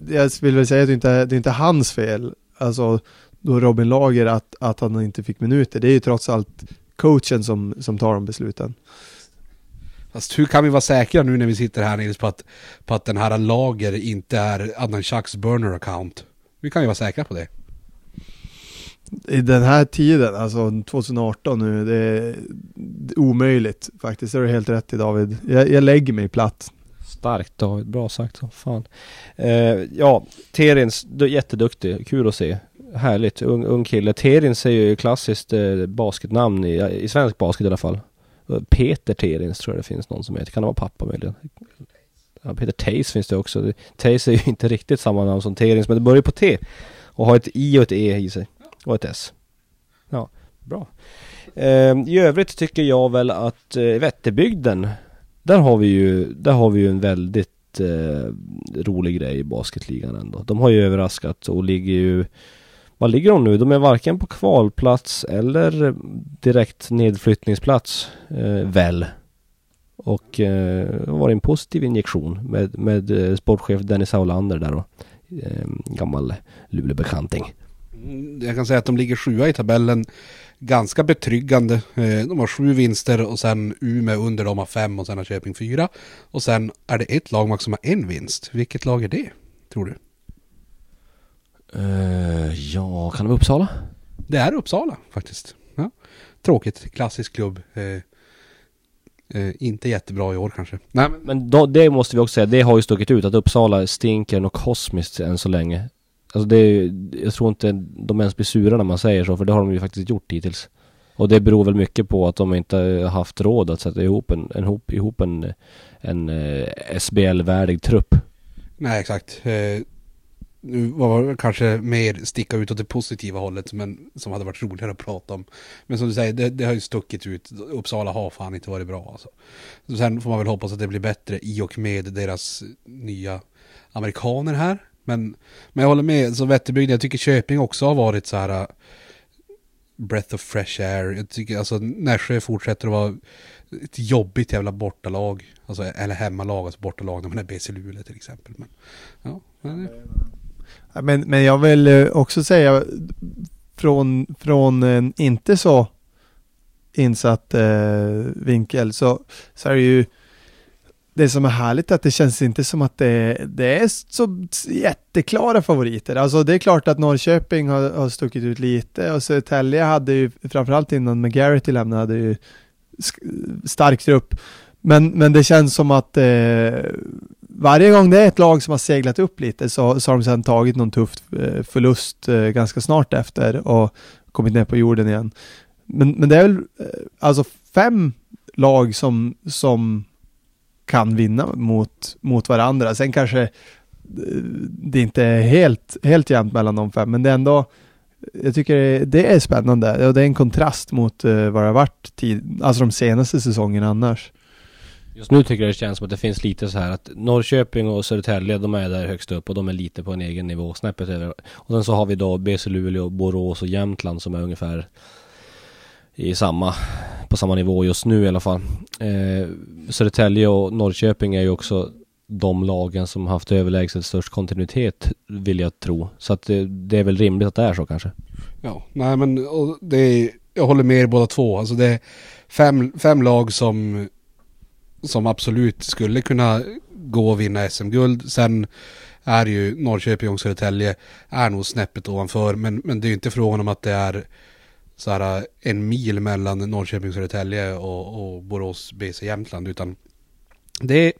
du Jag vill väl säga att det inte det är inte hans fel, alltså då Robin Lager att, att han inte fick minuter. Det är ju trots allt coachen som, som tar de besluten. Fast hur kan vi vara säkra nu när vi sitter här Nils på att, på att den här lager inte är Adnan Chucks burner account? Vi kan ju vara säkra på det. I den här tiden, alltså 2018 nu, det är det är omöjligt faktiskt. Det har du helt rätt i David. Jag, jag lägger mig platt. Starkt David, bra sagt som fan. Eh, ja, Terins, du, jätteduktig, kul att se. Härligt, ung, ung kille. Terins är ju klassiskt eh, basketnamn i, i svensk basket i alla fall. Eh, Peter Terins tror jag det finns någon som heter. Kan det vara pappa möjligen? Ja, Peter Tays finns det också. Tays är ju inte riktigt samma namn som Terins, men det börjar på T. Och har ett I och ett E i sig. Och ett S. Ja, bra. Eh, I övrigt tycker jag väl att eh, Vätterbygden där har vi ju, där har vi ju en väldigt eh, rolig grej i basketligan ändå. De har ju överraskat och ligger ju vad ligger de nu? De är varken på kvalplats eller direkt nedflyttningsplats eh, väl. Och eh, det var en positiv injektion med, med eh, sportchef Dennis Aulander där då. Eh, gammal Luleåbekanting. Mm, jag kan säga att de ligger sjua i tabellen. Ganska betryggande. Eh, de har sju vinster och sen Umeå under dem har fem och sen har Köping fyra. Och sen är det ett lag Max, som har en vinst. Vilket lag är det? Tror du? Eh, ja, kan det vara Uppsala? Det är Uppsala faktiskt. Ja. Tråkigt, klassisk klubb. Eh, eh, inte jättebra i år kanske. Nej, men, Men då, det måste vi också säga, det har ju stuckit ut att Uppsala stinker något kosmiskt än så länge. Alltså det är jag tror inte de ens blir sura när man säger så, för det har de ju faktiskt gjort hittills. Och det beror väl mycket på att de inte har haft råd att sätta ihop en, en, ihop, ihop en, en eh, SBL-värdig trupp. nej exakt. Nu var det kanske mer sticka ut åt det positiva hållet men som hade varit roligare att prata om. Men som du säger, det, det har ju stuckit ut. Uppsala har fan inte varit bra alltså. Så sen får man väl hoppas att det blir bättre i och med deras nya amerikaner här. Men, men jag håller med, så Vätterbygden, jag tycker Köping också har varit så här äh, breath of fresh air. Jag tycker alltså Nässjö fortsätter att vara ett jobbigt jävla bortalag. Alltså, eller hemmalag, alltså bortalag när man är BC Luleå till exempel. Men, ja, men, Ja, men, men jag vill eh, också säga från, från en inte så insatt eh, vinkel så, så är det ju det som är härligt är att det känns inte som att det, det är så jätteklara favoriter. Alltså det är klart att Norrköping har, har stuckit ut lite och Södertälje hade ju framförallt innan McGarrity lämnade hade ju sk- stark trupp. Men, men det känns som att eh, varje gång det är ett lag som har seglat upp lite så, så har de sedan tagit någon tuff eh, förlust eh, ganska snart efter och kommit ner på jorden igen. Men, men det är väl eh, alltså fem lag som, som kan vinna mot, mot varandra. Sen kanske det inte är helt, helt jämnt mellan de fem, men det är ändå jag tycker det- är spännande och det är en kontrast mot vad det har varit tid, alltså de senaste säsongerna annars. Just nu tycker jag det känns som att det finns lite så här att Norrköping och Södertälje, de är där högst upp och de är lite på en egen nivå, snäppet över. Och sen så har vi då BC Luleå, Borås och Jämtland som är ungefär i samma, på samma nivå just nu i alla fall. Eh, Södertälje och Norrköping är ju också de lagen som haft överlägset störst kontinuitet vill jag tro. Så att det, det är väl rimligt att det är så kanske. ja, nej men och det är, jag håller med er båda två. Alltså det är fem, fem lag som, som absolut skulle kunna gå och vinna SM-guld. Sen är ju Norrköping och Södertälje är nog snäppet ovanför. Men, men det är ju inte frågan om att det är så här eh, en mil mellan Norrköping och Södertälje och, och Borås BC Jämtland. Utan det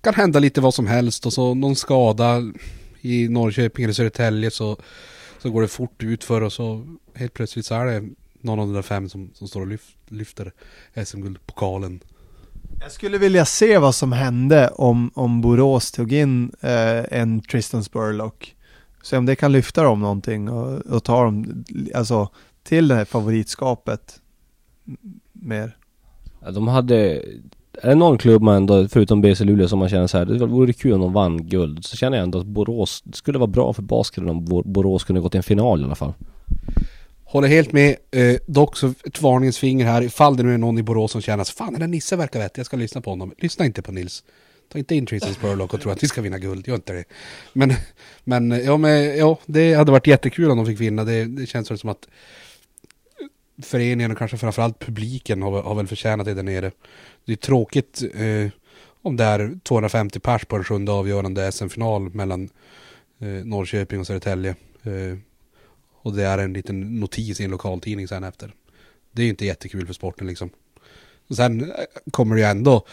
kan hända lite vad som helst och så någon skada i Norrköping eller Södertälje så, så går det fort ut för och så helt plötsligt så är det någon av de där fem som, som står och lyfter SM-guldpokalen. Jag skulle vilja se vad som hände om, om Borås tog in eh, en Tristan Spurlock. Se om det kan lyfta dem någonting och, och ta dem alltså, till det här favoritskapet mer. Ja, De hade... Är det någon klubb man ändå, förutom BC Luleå, som man känner så här, det vore kul om de vann guld. Så känner jag ändå att Borås, det skulle vara bra för basketen om Borås kunde gå till en final i alla fall. Håller helt med. Eh, dock så ett varningens finger här. Ifall det nu är någon i Borås som känner att fan den där Nisse verkar vettig, jag ska lyssna på honom. Lyssna inte på Nils. Ta inte in Tristan Spurlock och tro att vi ska vinna guld, gör inte det. Men, men, eh, ja, men ja, det hade varit jättekul om de fick vinna. Det, det känns väl som att föreningen och kanske framförallt publiken har, har väl förtjänat det där nere. Det är tråkigt eh, om det är 250 pers på en sjunde avgörande SM-final mellan eh, Norrköping och Södertälje. Eh, och det är en liten notis i en lokaltidning sen efter. Det är ju inte jättekul för sporten liksom. Sen eh, kommer det ju ändå,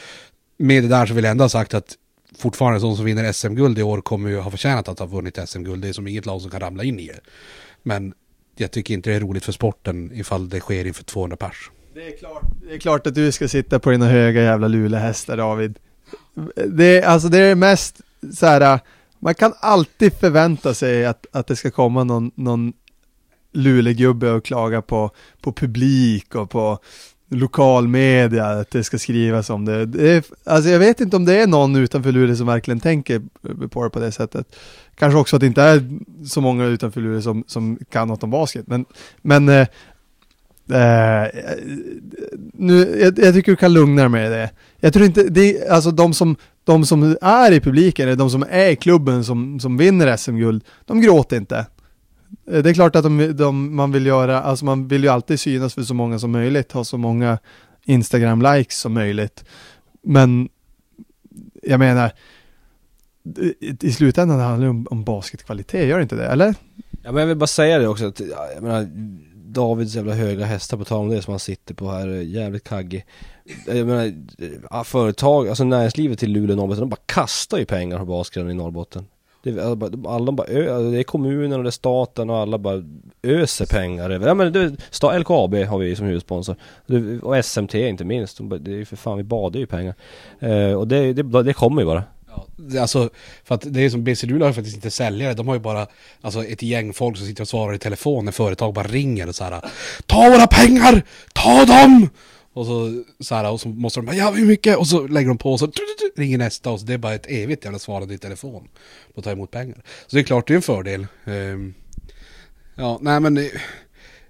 med det där så vill jag ändå ha sagt att fortfarande de som vinner SM-guld i år kommer ju ha förtjänat att ha vunnit SM-guld. Det är som inget lag som kan ramla in i det. Men jag tycker inte det är roligt för sporten ifall det sker inför 200 pers. Det är, klart, det är klart att du ska sitta på dina höga jävla lulehästar David. Det är, alltså det är mest så här. man kan alltid förvänta sig att, att det ska komma någon, någon lulegubbe och klaga på, på publik och på lokalmedia, att det ska skrivas om det. det är, alltså jag vet inte om det är någon utanför Luleå som verkligen tänker på det på det sättet. Kanske också att det inte är så många utanför Luleå som, som kan något om basket, men, men eh, Eh, nu, jag, jag tycker du kan lugna dig med det. Jag tror inte, det, alltså de som, de som är i publiken, eller de som är i klubben som, som vinner SM-guld, de gråter inte. Eh, det är klart att de, de, man vill göra, alltså man vill ju alltid synas för så många som möjligt, ha så många Instagram-likes som möjligt. Men jag menar, i, i slutändan handlar det om, om basketkvalitet, gör det inte det? Eller? Ja men jag vill bara säga det också att, jag menar Davids jävla höga hästar på tal om det som han sitter på här, eh, jävligt kaggig eh, Jag menar, företag, alltså näringslivet till Luleå och Norrbotten, de bara kastar ju pengar på basketen i Norrbotten det, är- alla bara- alla bara, ö, alltså det är kommunen och det är staten och alla bara öser pengar över. Ja men det, sta, LKAB har vi som huvudsponsor. Och SMT inte minst. De bara, Det är ju för fan, vi badar ju i pengar. Eh, och det, det, det kommer ju bara. Ja, alltså, för att det är som BC Luleå har faktiskt inte säljare, de har ju bara alltså, ett gäng folk som sitter och svarar i telefon när företag bara ringer och så här. Ta våra pengar! Ta dem! Och så, så här, och så måste de bara, ja hur mycket? Och så lägger de på och så ringer nästa och så det är bara ett evigt jävla svarande i telefon på att ta emot pengar. Så det är klart det är en fördel. Ehm, ja, nej men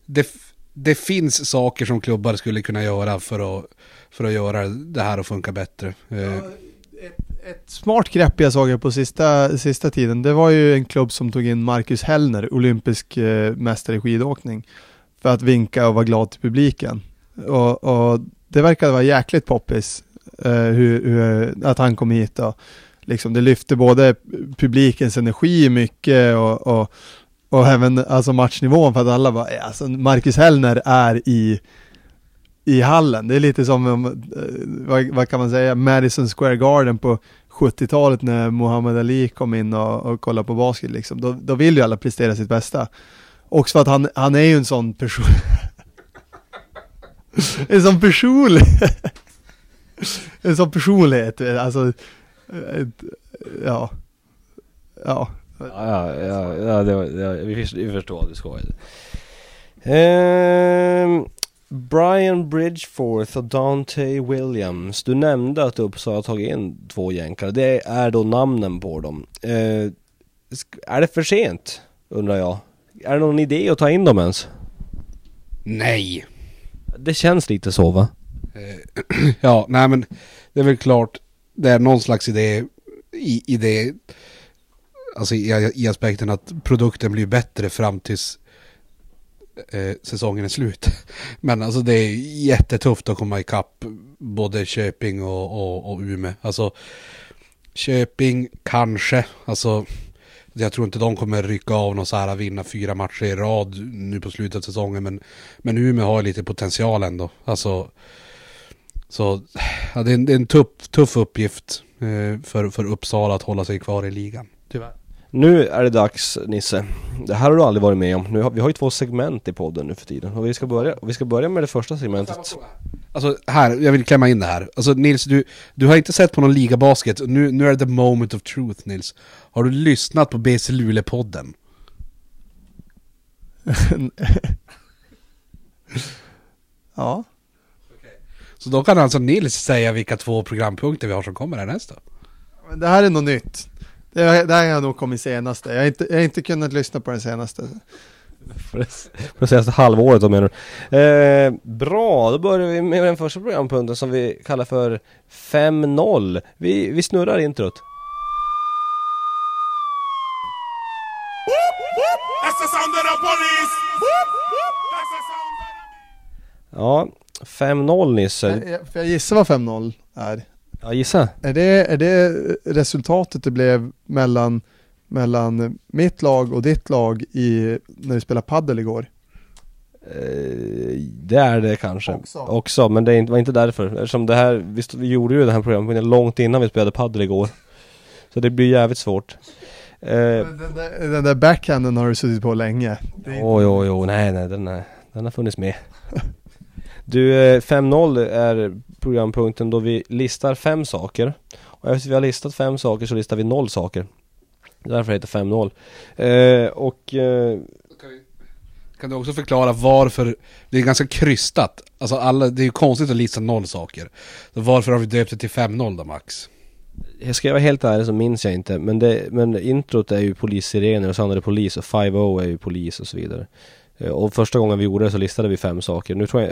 det, det, finns saker som klubbar skulle kunna göra för att, för att göra det här att funka bättre. Ehm, Ett, ett smart grepp jag såg på sista, sista tiden, det var ju en klubb som tog in Marcus Hellner, olympisk eh, mästare i skidåkning, för att vinka och vara glad till publiken. Och, och det verkade vara jäkligt poppis, eh, hur, hur, att han kom hit och liksom det lyfte både publikens energi mycket och, och, och även alltså matchnivån för att alla bara, eh, alltså Marcus Hellner är i i hallen. Det är lite som, eh, vad, vad kan man säga, Madison Square Garden på 70-talet när Muhammad Ali kom in och, och kollade på basket liksom. Då, då vill ju alla prestera sitt bästa. Också för att han, han är ju en sån person. en sån person. en sån personlighet, alltså. ett- Ja. Ja. Ja, ja, ja, det var, ja vi, förstår, vi förstår att du skojade. Ehm, Brian Bridgeforth och Dante Williams. Du nämnde att Uppsala har tagit in två jänkare. Det är då namnen på dem. Eh, är det för sent? Undrar jag. Är det någon idé att ta in dem ens? nej! Det känns lite så va? Eh, ja, nej men det är väl klart, det är någon slags idé i, i det, alltså i, i aspekten att produkten blir bättre fram tills eh, säsongen är slut. Men alltså det är jättetufft att komma ikapp både Köping och, och, och Umeå. Alltså Köping kanske, alltså jag tror inte de kommer rycka av någon så här vinna fyra matcher i rad nu på slutet av säsongen. Men, men Umeå har lite potential ändå. Alltså så ja, det är en, det är en tuff, tuff uppgift eh, för, för Uppsala att hålla sig kvar i ligan. Tyvärr. Nu är det dags Nisse. Det här har du aldrig varit med om. Nu har, vi har ju två segment i podden nu för tiden. Och vi ska börja, vi ska börja med det första segmentet. Alltså här, jag vill klämma in det här. Alltså Nils, du, du har inte sett på någon ligabasket. Nu, nu är det the moment of truth Nils. Har du lyssnat på BC Luleå-podden? ja. Så då kan alltså Nils säga vilka två programpunkter vi har som kommer härnäst då. Men det här är något nytt. Det, här- det här har nog kommit senaste. Jag har, inte, jag har inte kunnat lyssna på den senaste. För det, för det senaste halvåret då menar du. Eh, bra, då börjar vi med den första programpunkten som vi kallar för 5-0. Vi, vi snurrar introt. That's the sound of the police. That's the sound of Ja, 5-0 Nisse. Jag, för jag gissar vad 5-0 är. Ja, gissa. Är det, är det resultatet det blev mellan, mellan mitt lag och ditt lag i, när vi spelade paddel igår? Eh, det är det kanske. Också. Också, men det är inte- var inte därför. Eftersom det här, vi, stod, vi gjorde ju det här programmet långt innan vi spelade padel igår. Så det blir jävligt svårt. Eh, Den, där, den där backhanden har du suttit på länge. Jo, jo, jo, nej, nej, den, är, den har funnits med. Du, eh, 5-0 är programpunkten då vi listar fem saker. Och efter vi har listat fem saker så listar vi noll saker. Därför heter det 5-0. Eh, och eh, Kan du också förklara varför, det är ganska krystat. Alltså alla, det är ju konstigt att lista noll saker. Så varför har vi döpt det till 5-0 då Max? Jag ska vara helt ärlig så minns jag inte. Men, det, men introt är ju polissirener och sen är det polis och 5-0 är ju polis och så vidare. Eh, och första gången vi gjorde det så listade vi fem saker. Nu tror jag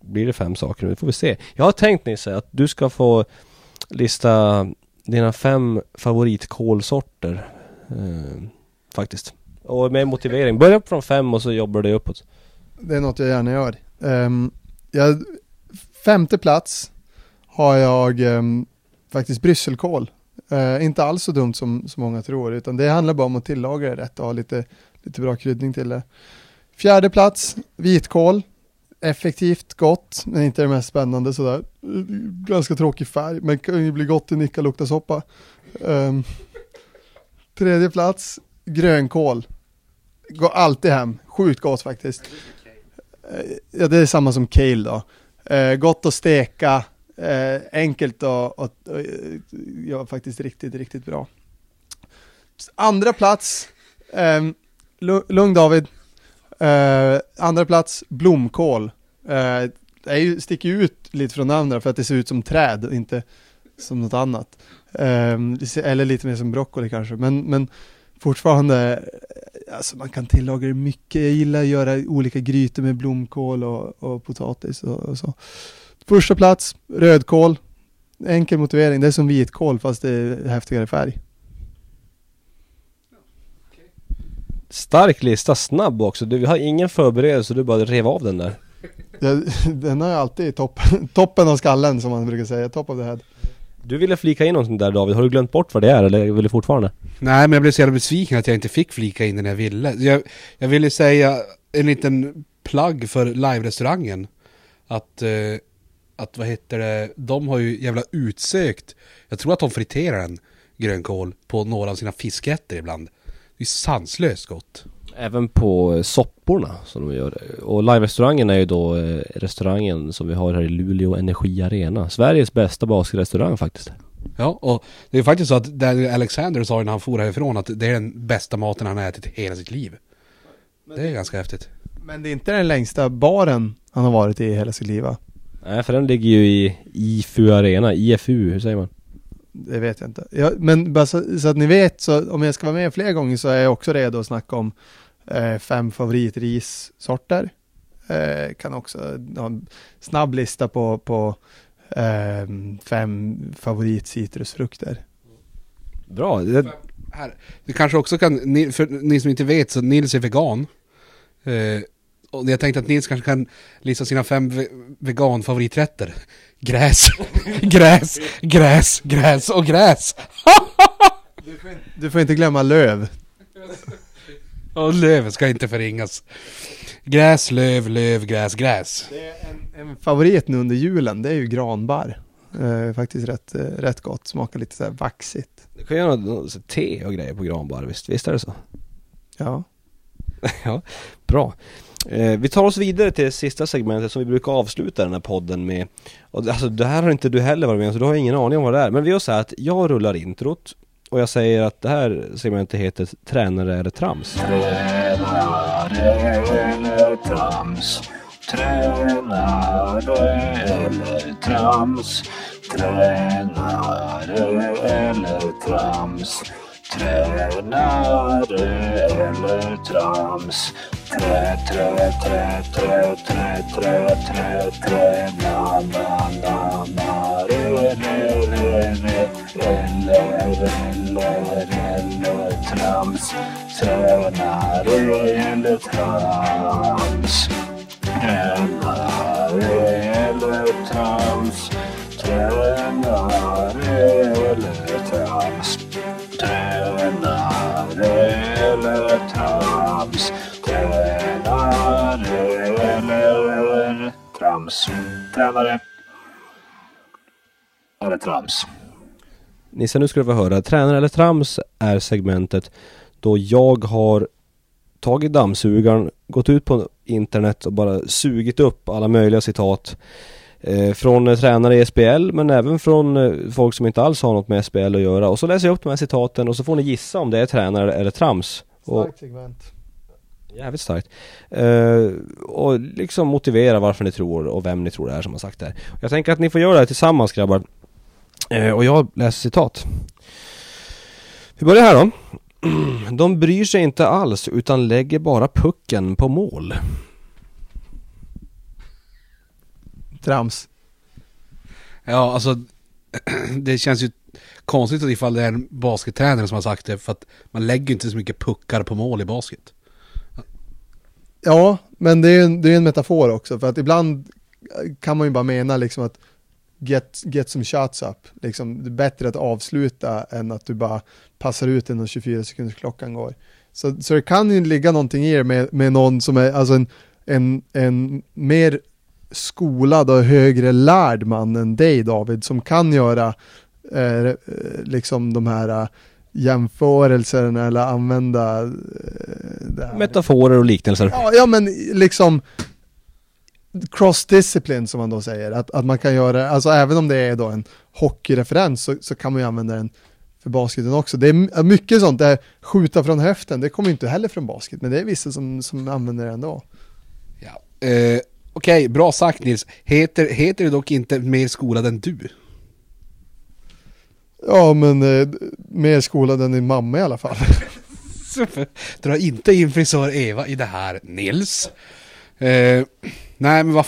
Blir det fem saker nu? Det får vi se. Jag har tänkt Nisse att du ska få lista dina fem favoritkolsorter. Eh, faktiskt. Och med motivering. Börja upp från fem och så jobbar du uppåt. Det är något jag gärna gör. Um, jag, femte plats har jag um, faktiskt brysselkål. Uh, inte alls så dumt som, som många tror, utan det handlar bara om att tillaga det rätt och ha lite, lite bra kryddning till det. Fjärde plats, vitkål. Effektivt, gott, men inte det mest spännande sådär. Ganska tråkig färg, men kan ju bli gott i nickaluktasoppa. Um, tredje plats, grönkål. Går alltid hem, sjukt gott faktiskt. Eh, Ja, det är samma som kale då. Eh, gott att steka, eh, enkelt och, och, och ja, faktiskt riktigt, riktigt bra. Andra plats, eh, Lugn David. Eh, andra plats, blomkål. Eh, det är ju, sticker ju ut lite från andra för att det ser ut som träd och inte som något annat. Eh, eller lite mer som broccoli kanske, men, men fortfarande, eh, alltså man kan tillaga det mycket. Jag gillar att göra olika grytor med blomkål och, och potatis och, och så. Första plats, rödkål. Enkel motivering, det är som vitkål fast det är häftigare färg. Stark lista, snabb också. Du, har ingen förberedelse, du bara rev av den där. Jag, den har jag alltid i toppen, toppen av skallen som man brukar säga, top of the head. Du ville flika in någonting där David, har du glömt bort vad det är eller vill du fortfarande? Nej, men jag blev så jävla besviken att jag inte fick flika in den jag ville. Jag, jag ville säga en liten plagg för live-restaurangen. Att, eh, att vad heter det, de har ju jävla utsökt, jag tror att de friterar en grönkål på några av sina fiskrätter ibland. Det är sanslöst gott. Även på eh, sopporna som de gör. Och live-restaurangen är ju då eh, restaurangen som vi har här i Luleå Energi Arena. Sveriges bästa basrestaurang faktiskt. Ja, och det är faktiskt så att Daniel Alexander sa ju när han for härifrån att det är den bästa maten han har ätit i hela sitt liv. Det är ganska häftigt. Men det är inte den längsta baren han har varit i i hela sitt liv va? Nej för den ligger ju i IFU Arena, IFU, hur säger man? Det vet jag inte. Ja, men bara så, så att ni vet, så om jag ska vara med fler gånger så är jag också redo att snacka om eh, fem favoritrissorter. Eh, kan också ha en snabb lista på, på eh, fem favoritcitrusfrukter. Bra, det, Här, vi kanske också kan, ni, för ni som inte vet så Nils är vegan. Eh, och jag tänkte att Nils kanske kan lista sina fem ve veganfavoriträtter. Gräs, gräs, gräs, gräs och gräs. Du får inte glömma löv. Och löv ska inte förringas. Gräs, löv, löv, gräs, gräs. Det är en, en favorit nu under julen, det är ju granbar. Eh, faktiskt rätt, eh, rätt gott, smakar lite så här vaxigt. du kan göra något, så te och grejer på granbar, visst, visst är det så? Ja. ja, bra. Eh, vi tar oss vidare till det sista segmentet som vi brukar avsluta den här podden med. Och alltså det här har inte du heller varit med om, så du har ingen aning om vad det är. Men vi gör så här att jag rullar introt och jag säger att det här segmentet heter Tränare eller trams. Tränare eller trams? Tränare eller trams? Tränare eller trams? Tränare eller trams? Trä, trä, trä, trä, trä, trä, trä, trä, na, na, na, na, re, re, re, re, eller, eller, eller trams? Tränare eller trams? Tränare eller trams? Tränare eller trams? Tränare eller trams? Tränare eller trams? Tränare eller trams? Nisse, nu ska du få höra. Tränare eller trams är segmentet då jag har tagit dammsugaren, gått ut på internet och bara sugit upp alla möjliga citat från eh, tränare i SPL men även från eh, folk som inte alls har något med SPL att göra och så läser jag upp de här citaten och så får ni gissa om det är tränare eller trams. Och, Starkt segment. Jävligt starkt. Eh, och liksom motivera varför ni tror och vem ni tror det är som har sagt det här. Jag tänker att ni får göra det här tillsammans grabbar. Eh, och jag läser citat. Vi börjar här då. De bryr sig inte alls utan lägger bara pucken på mål. Trams. Ja, alltså det känns ju konstigt ifall det är en baskettränare som har sagt det, för att man lägger inte så mycket puckar på mål i basket. Ja, men det är ju en, det är en metafor också, för att ibland kan man ju bara mena liksom att get, get some shots up, liksom det är bättre att avsluta än att du bara passar ut den och 24 sekunders klockan går. Så, så det kan ju ligga någonting i det med, med någon som är, alltså en, en, en mer skolad och högre lärd man än dig David, som kan göra eh, liksom de här eh, jämförelserna eller använda eh. Metaforer och liknelser. Ja, ja men liksom cross-discipline som man då säger, att, att man kan göra, alltså även om det är då en hockeyreferens så, så kan man ju använda den för basketen också. Det är mycket sånt, det är skjuta från höften, det kommer inte heller från basket, men det är vissa som, som använder det ändå. Ja. Eh, Okej, bra sagt Nils. Heter, heter du dock inte mer skolad än du? Ja, men eh, mer skolad än din mamma i alla fall. Dra inte in frisör Eva i det här, Nils. Eh, nej, men vad...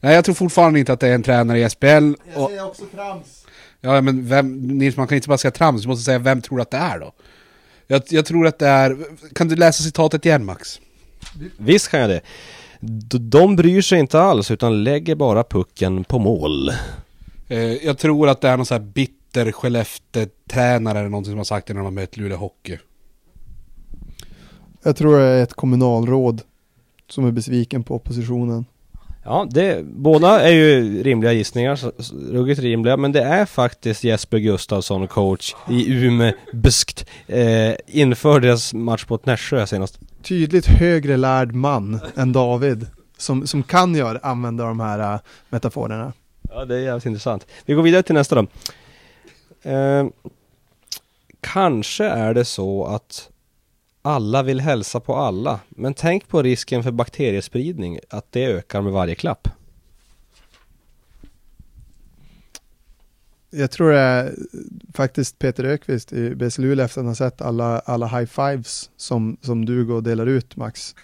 Nej, jag tror fortfarande inte att det är en tränare i SPL. Och, säger också trams. ja, men vem, Nils, man kan inte bara säga trams, du måste säga vem tror du att det är då? Jag, jag tror att det är... Kan du läsa citatet igen, Max? Visst kan jag det. De bryr sig inte alls utan lägger bara pucken på mål. Eh, jag tror att det är någon sån här bitter Skellefteå-tränare eller någonting som har sagt det när de har mött Luleå Hockey. Jag tror det är ett kommunalråd som är besviken på oppositionen. Ja, det, båda är ju rimliga gissningar, ruggigt rimliga, men det är faktiskt Jesper Gustafsson, coach i Umeå Buskt, eh, inför deras match mot Nässjö senast. Tydligt högre lärd man än David som, som kan göra, använda de här äh, metaforerna. Ja, det är jävligt intressant. Vi går vidare till nästa då. Eh, kanske är det så att alla vill hälsa på alla, men tänk på risken för bakteriespridning, att det ökar med varje klapp. Jag tror det är faktiskt Peter Ökvist i BC Luleå efter att han sett alla, alla high fives som, som du går och delar ut Max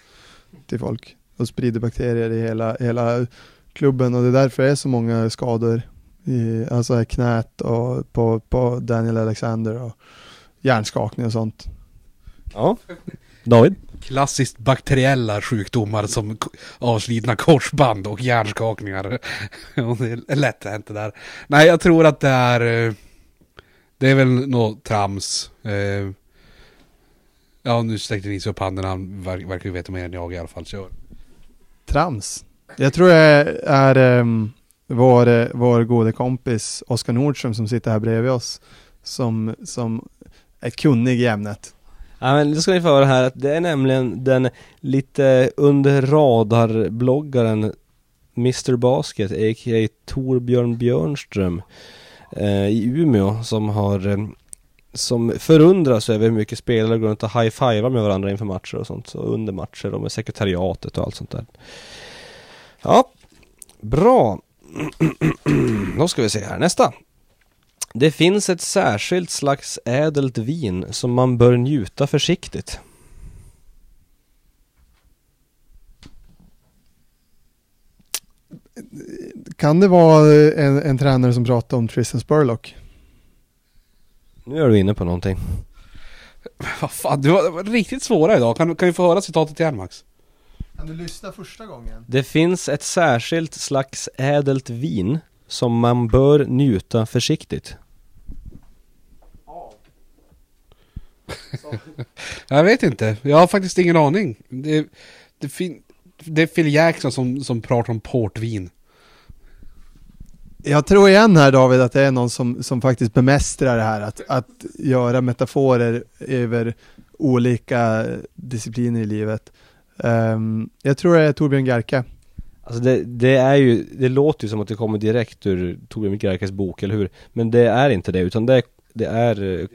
till folk och sprider bakterier i hela, hela klubben och det är därför det är så många skador i alltså knät och på, på Daniel Alexander och hjärnskakning och sånt. Ja, David? Klassiskt bakteriella sjukdomar som avslitna korsband och hjärnskakningar. Det är lätt hänt det där. Nej, jag tror att det är... eh, Det är väl något trams. Eh, Ja, nu sträckte Nils upp handen. Han ver- verkar ju veta mer än jag i alla fall. Kör. Trams. Jag tror det är, um, vår, vår gode kompis Oskar Nordström som sitter här bredvid oss som, som är kunnig i ämnet. Ja men då ska ni få höra här att det är nämligen den lite under radar bloggaren Mr Basket, a.k.a. Torbjörn Björnström eh, i Umeå som har eh, som förundras över hur mycket spelare går runt och high-fivar med varandra inför matcher och sånt, och under matcher och med sekretariatet och allt sånt där. Ja, bra. Då ska vi se här, nästa. Det finns ett särskilt slags ädelt vin som man bör njuta försiktigt. Kan det vara en, en tränare som pratar om Tristan Spurlock? Nu är du inne på någonting. Vad fan, du var, var riktigt svåra idag. Kan, kan vi få höra citatet igen Max? Kan du lyssna första gången? Det finns ett särskilt slags ädelt vin som man bör njuta försiktigt. Jag vet inte. Jag har faktiskt ingen aning. Det, det, fin, det är Phil Jackson som, som pratar om portvin. Jag tror igen här David att det är någon som, som faktiskt bemästrar det här att, att göra metaforer över olika discipliner i livet. Ehm, jag tror det är Torbjörn Gerke. Alltså det, det är ju, det låter ju som att det kommer direkt ur Torbjörn Gerkes bok, eller hur? Men det är inte det, utan det, det är, eh,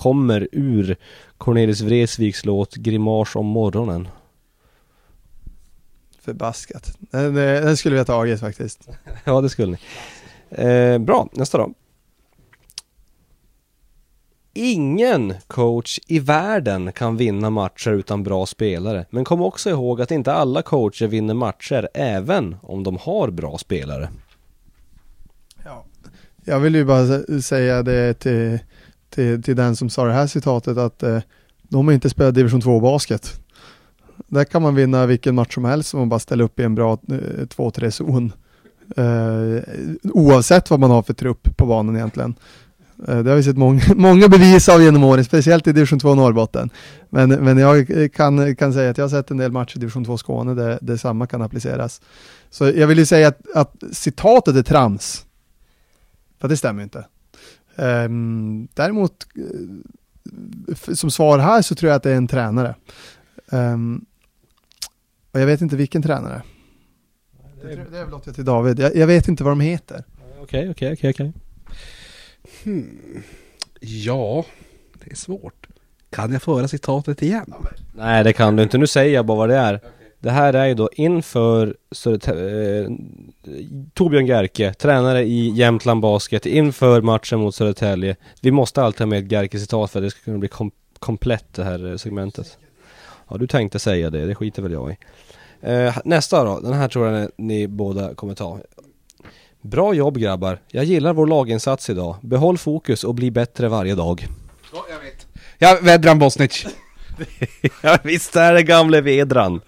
kommer ur Cornelis Vreeswijks låt Grimas om morgonen. Förbaskat. Den, eh, den skulle vi ha tagit faktiskt. Ja, det skulle ni. Eh, bra, nästa då. Ingen coach i världen kan vinna matcher utan bra spelare. Men kom också ihåg att inte alla coacher vinner matcher även om de har bra spelare. jag vill ju bara sä- säga det till, till, till den som sa det här citatet att eh, de har inte spelat division 2 basket. Där kan man vinna vilken match som helst om man bara ställer upp i en bra eh, 2-3 zon. Eh, oavsett vad man har för trupp på banan egentligen. Eh, det har vi sett många, många bevis av genom åren, speciellt i division 2 Norrbotten. Men, men jag kan, kan säga att jag har sett en del matcher i division 2 Skåne där det samma kan appliceras. Så jag vill ju säga att, att citatet är trams. För det stämmer ju inte. Ehm, däremot, eh, som svar här så tror jag att det är en tränare. Ehm, och jag vet inte vilken tränare. Det, det överlåter jag till David. Jag, jag vet inte vad de heter. Okej, okej, okej, okej. Ja, det är svårt. Kan jag få höra citatet igen? Nej det kan du inte, nu säger jag bara vad det är. Det här är ju då inför Södertälje, eh, Torbjörn Gerke, tränare i Jämtland Basket, inför matchen mot Södertälje. Vi måste alltid ha med ett Gerke-citat för att det ska kunna bli kom komplett det här eh, segmentet. Ja, du tänkte säga det, det skiter väl jag i. Eh, nästa då, den här tror jag ni båda kommer ta. Bra jobb grabbar, jag gillar vår laginsats idag. Behåll fokus och bli bättre varje dag. Ja, jag vet. Ja, Vedran Bosnic. ja visst är det gamle Vedran.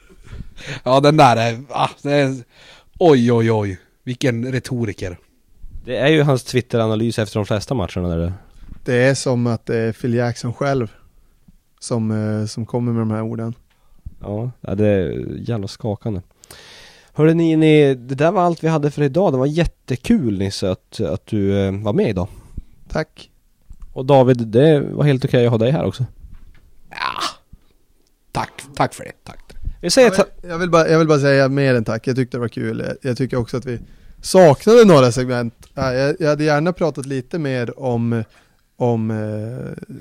Ja, den där är... Ah, det är oj, oj, oj. Vilken retoriker. Det är ju hans Twitter-analys efter de flesta matcherna där det... Det är som att det är Phil Jackson själv som, eh, som kommer med de här orden. Ja, ja, det är jävla skakande. Hörde ni, ni, det där var allt vi hade för idag. Det var jättekul Nisse att, att du eh, var med idag. Tack. Och David, det var helt okej att ha dig här också. Tack, tack för det. Tack. Vi säger Jag vill, jag, vill bara, jag vill bara säga mer än tack, jag tyckte det var kul. Jag, jag tycker också att vi saknade några segment. Ja, Jag, jag hade gärna pratat lite mer om, om eh,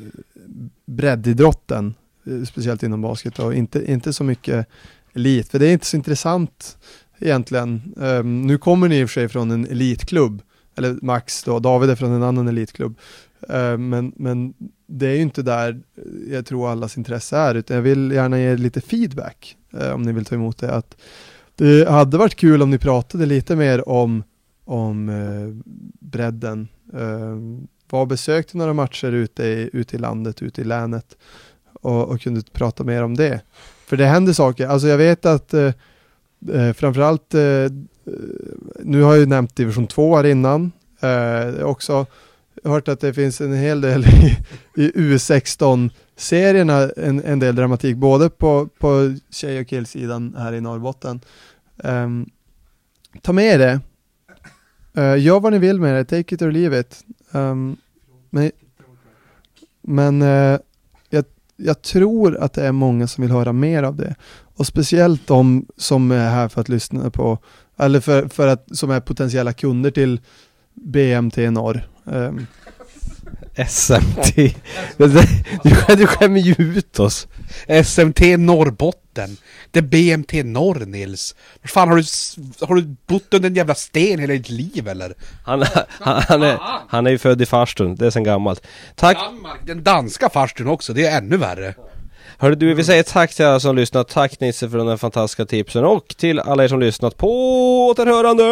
breddidrotten, eh, speciellt inom basket och inte, inte så mycket elit, för det är inte så intressant egentligen. Ehm, nu kommer ni i och för sig från en elitklubb, eller Max då, David är från en annan elitklubb. Ehm, men, men det är ju inte där jag tror allas intresse är, utan jag vill gärna ge lite feedback, eh, Eh, om ni vill ta emot det. Att det hade varit kul om ni pratade lite mer om, om eh, bredden. Eh, var besökte några matcher ute i, ute i landet, ute i länet och, och kunde prata mer om det. För det händer saker. Alltså jag vet att eh, eh framförallt, eh, eh, nu har jag ju nämnt division 2 här innan, eh, också hört att det finns en hel del i, i serierna en, en del dramatik, både på, på tjej och killsidan här i Norrbotten. Um, ta med det. Uh, gör vad ni vill med det, take it or leave it. Um, men men uh, jag, jag tror att det är många som vill höra mer av det. Och speciellt de som är här för att lyssna på, eller för, för att, som är potentiella kunder till BMT Norr. Um, SMT. du, du skämmer ju ut oss. SMT Norrbotten. Det är BMT Norr, Nils. Vad fan, har du, har du bott under en jävla sten hela ditt liv eller? Han, han, han, är, han är ju född i farstun, det är sen gammalt. Tack! Danmark, den danska farstun också, det är ännu värre. Hörru du, vi säger tack till alla som lyssnat. Tack Nisse för de fantastiska tipsen och till alla er som lyssnat på återhörande!